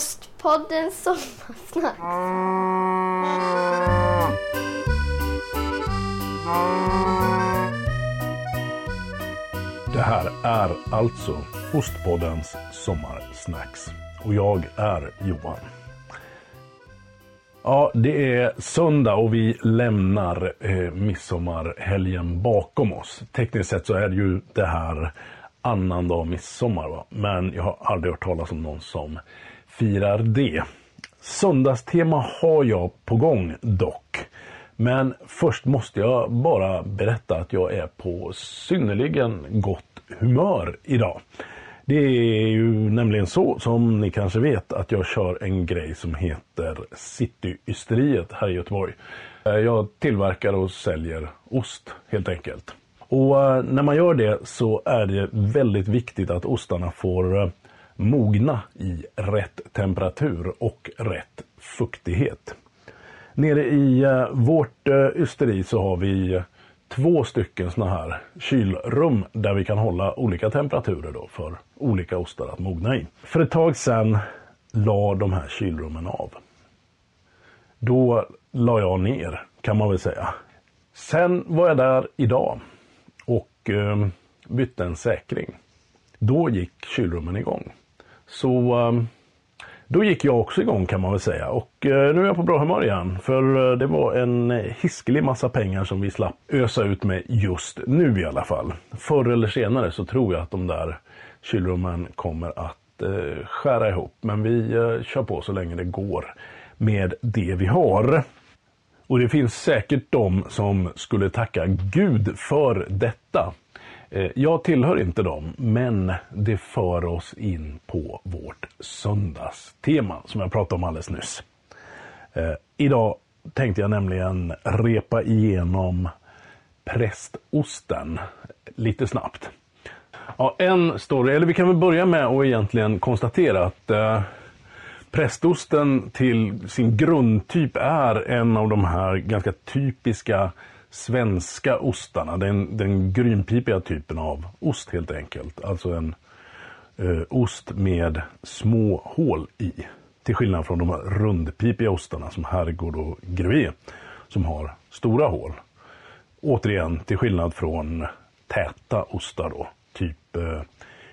Ostpodden Sommarsnack. Det här är alltså Ostpoddens Sommarsnacks. Och jag är Johan. Ja, det är söndag och vi lämnar eh, midsommarhelgen bakom oss. Tekniskt sett så är det ju det här annandag midsommar. Va? Men jag har aldrig hört talas om någon som firar det. Söndagstema har jag på gång dock. Men först måste jag bara berätta att jag är på synnerligen gott humör idag. Det är ju nämligen så som ni kanske vet att jag kör en grej som heter Cityysteriet här i Göteborg. Jag tillverkar och säljer ost helt enkelt. Och eh, när man gör det så är det väldigt viktigt att ostarna får eh, mogna i rätt temperatur och rätt fuktighet. Nere i eh, vårt eh, ysteri så har vi eh, två stycken såna här kylrum där vi kan hålla olika temperaturer då för olika ostar att mogna i. För ett tag sedan la de här kylrummen av. Då la jag ner kan man väl säga. Sen var jag där idag och bytte en säkring. Då gick kylrummen igång. Så ehm, då gick jag också igång kan man väl säga och eh, nu är jag på bra humör igen. För eh, det var en hiskelig massa pengar som vi slapp ösa ut med just nu i alla fall. Förr eller senare så tror jag att de där kylrummen kommer att eh, skära ihop. Men vi kör på så länge det går med det vi har. Och det finns säkert de som skulle tacka Gud för detta. Eh, jag tillhör inte dem, men det för oss in på vårt söndagstema som jag pratade om alldeles nyss. Eh, idag tänkte jag nämligen repa igenom prästosten lite snabbt. Ja, en story, eller vi kan väl börja med att egentligen konstatera att eh, prästosten till sin grundtyp är en av de här ganska typiska svenska ostarna. Den, den grynpipiga typen av ost helt enkelt. Alltså en eh, ost med små hål i. Till skillnad från de rundpipiga ostarna som Herrgård och Grevé som har stora hål. Återigen till skillnad från täta ostar då. Typ eh,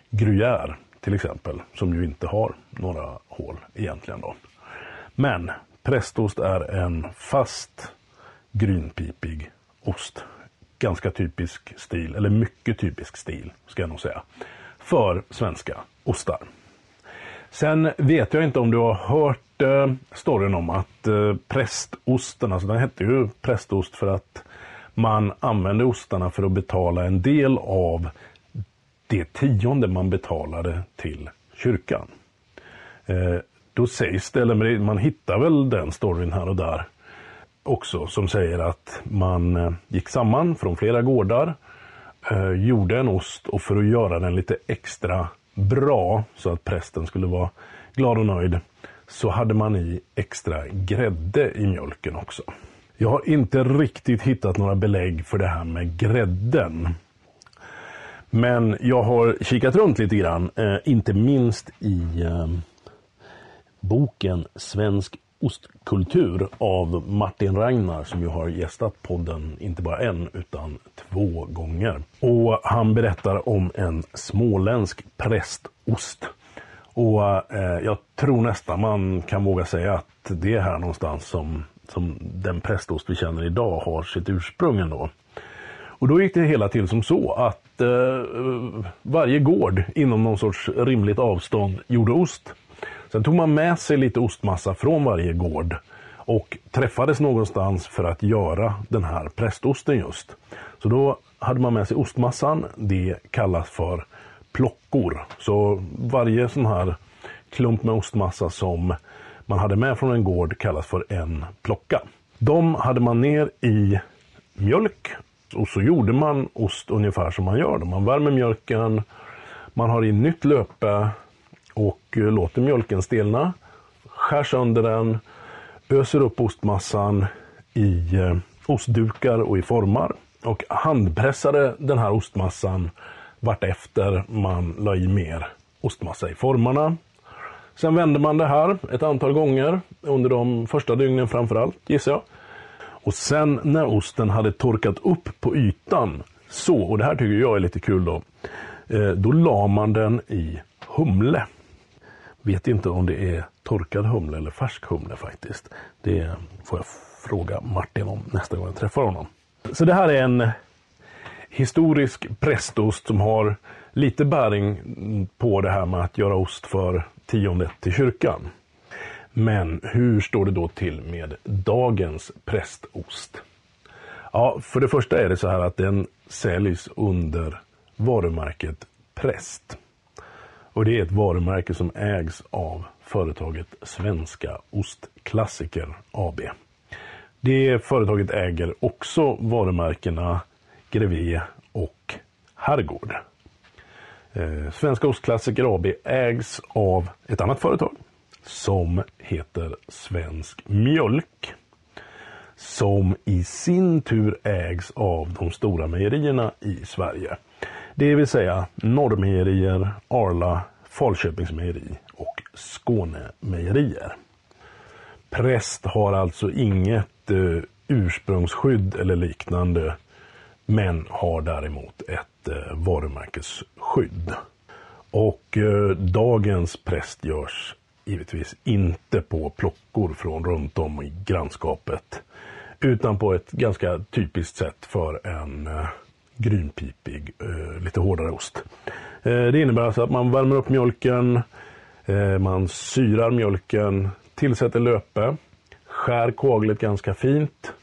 Gruyère till exempel. Som ju inte har några hål egentligen då. Men prästost är en fast grynpipig ost. Ganska typisk stil, eller mycket typisk stil ska jag nog säga. För svenska ostar. Sen vet jag inte om du har hört eh, storyn om att eh, prästosten, alltså den hette ju prästost för att man använde ostarna för att betala en del av det tionde man betalade till kyrkan. Eh, då sägs det, eller man hittar väl den storyn här och där, också som säger att man eh, gick samman från flera gårdar, eh, gjorde en ost och för att göra den lite extra bra så att prästen skulle vara glad och nöjd så hade man i extra grädde i mjölken också. Jag har inte riktigt hittat några belägg för det här med grädden. Men jag har kikat runt lite grann, eh, inte minst i eh, boken Svensk ostkultur av Martin Ragnar som ju har gästat podden inte bara en utan två gånger. Och han berättar om en småländsk prästost. Och eh, jag tror nästan man kan våga säga att det är här någonstans som, som den prästost vi känner idag har sitt ursprung ändå. Och då gick det hela till som så att eh, varje gård inom någon sorts rimligt avstånd gjorde ost. Sen tog man med sig lite ostmassa från varje gård och träffades någonstans för att göra den här prästosten just. Så då hade man med sig ostmassan, det kallas för plockor. Så varje sån här klump med ostmassa som man hade med från en gård kallas för en plocka. De hade man ner i mjölk och så gjorde man ost ungefär som man gör. Man värmer mjölken, man har i nytt löpe, och eh, låter mjölken stelna. Skär sönder den, öser upp ostmassan i eh, ostdukar och i formar och handpressade den här ostmassan vartefter man la i mer ostmassa i formarna. Sen vände man det här ett antal gånger under de första dygnen framförallt, gissar jag. Och sen när osten hade torkat upp på ytan, så, och det här tycker jag är lite kul då, eh, då la man den i humle. Vet inte om det är torkad humle eller färsk humle faktiskt. Det får jag fråga Martin om nästa gång jag träffar honom. Så det här är en historisk prästost som har lite bäring på det här med att göra ost för tiondet till kyrkan. Men hur står det då till med dagens prästost? Ja, för det första är det så här att den säljs under varumärket Präst. Och det är ett varumärke som ägs av företaget Svenska Ostklassiker AB. Det företaget äger också varumärkena Grevé och Herrgård. Eh, Svenska Ostklassiker AB ägs av ett annat företag som heter Svensk Mjölk. Som i sin tur ägs av de stora mejerierna i Sverige. Det vill säga Norrmejerier, Arla, Falköpingsmejeri och Skånemejerier. Präst har alltså inget eh, ursprungsskydd eller liknande men har däremot ett eh, varumärkesskydd. Och eh, dagens präst görs givetvis inte på plockor från runt om i grannskapet. Utan på ett ganska typiskt sätt för en eh, grynpipig, eh, lite hårdare ost. Eh, det innebär alltså att man värmer upp mjölken, eh, man syrar mjölken, tillsätter löpe, skär kaglet ganska fint.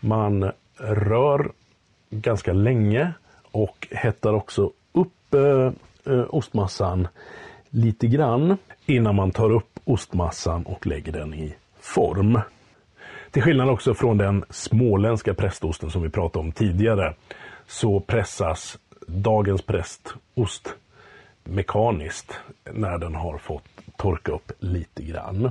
Man rör ganska länge och hettar också upp ostmassan lite grann innan man tar upp ostmassan och lägger den i form. Till skillnad också från den småländska prästosten som vi pratade om tidigare så pressas dagens prästost mekaniskt när den har fått torka upp lite grann.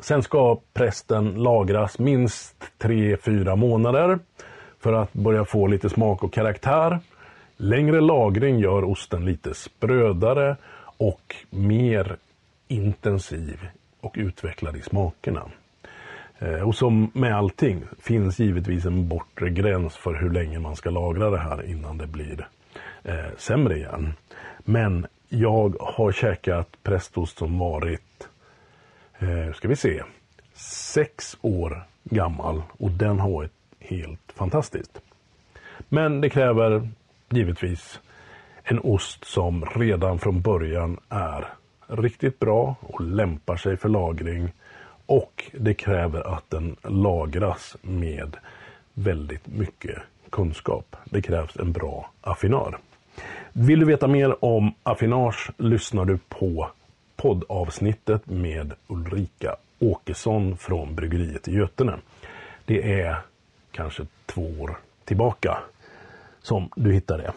Sen ska prästen lagras minst 3-4 månader för att börja få lite smak och karaktär. Längre lagring gör osten lite sprödare och mer intensiv och utvecklad i smakerna. Eh, och som med allting finns givetvis en bortre gräns för hur länge man ska lagra det här innan det blir eh, sämre igen. Men jag har käkat prästost som varit, eh, ska vi se, sex år gammal och den har varit helt fantastiskt. Men det kräver givetvis en ost som redan från början är riktigt bra och lämpar sig för lagring. Och det kräver att den lagras med väldigt mycket kunskap. Det krävs en bra affinör. Vill du veta mer om affinage lyssnar du på poddavsnittet med Ulrika Åkesson från bryggeriet i Götene. Det är kanske två år tillbaka som du hittar det.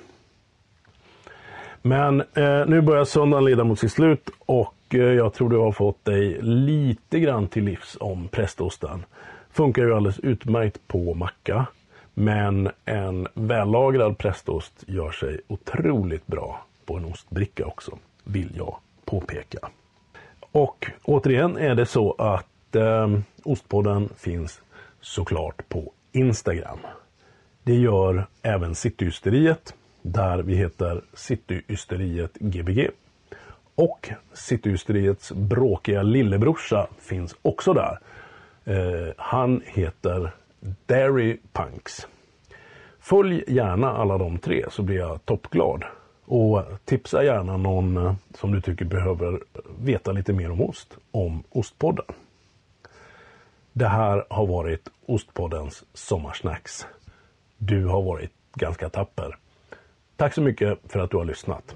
Men eh, nu börjar söndagen leda mot sitt slut och Eh, jag tror du har fått dig lite grann till livs om prästosten. Funkar ju alldeles utmärkt på macka. Men en vällagrad prästost gör sig otroligt bra på en ostbricka också, vill jag påpeka. Och återigen är det så att eh, Ostpodden finns såklart på Instagram. Det gör även Cityysteriet där vi heter Cityysteriet Gbg. Och Cityhysteriets bråkiga lillebrorsa finns också där. Eh, han heter Dairy Punks. Följ gärna alla de tre så blir jag toppglad. Och tipsa gärna någon eh, som du tycker behöver veta lite mer om ost, om Ostpodden. Det här har varit Ostpoddens sommarsnacks. Du har varit ganska tapper. Tack så mycket för att du har lyssnat.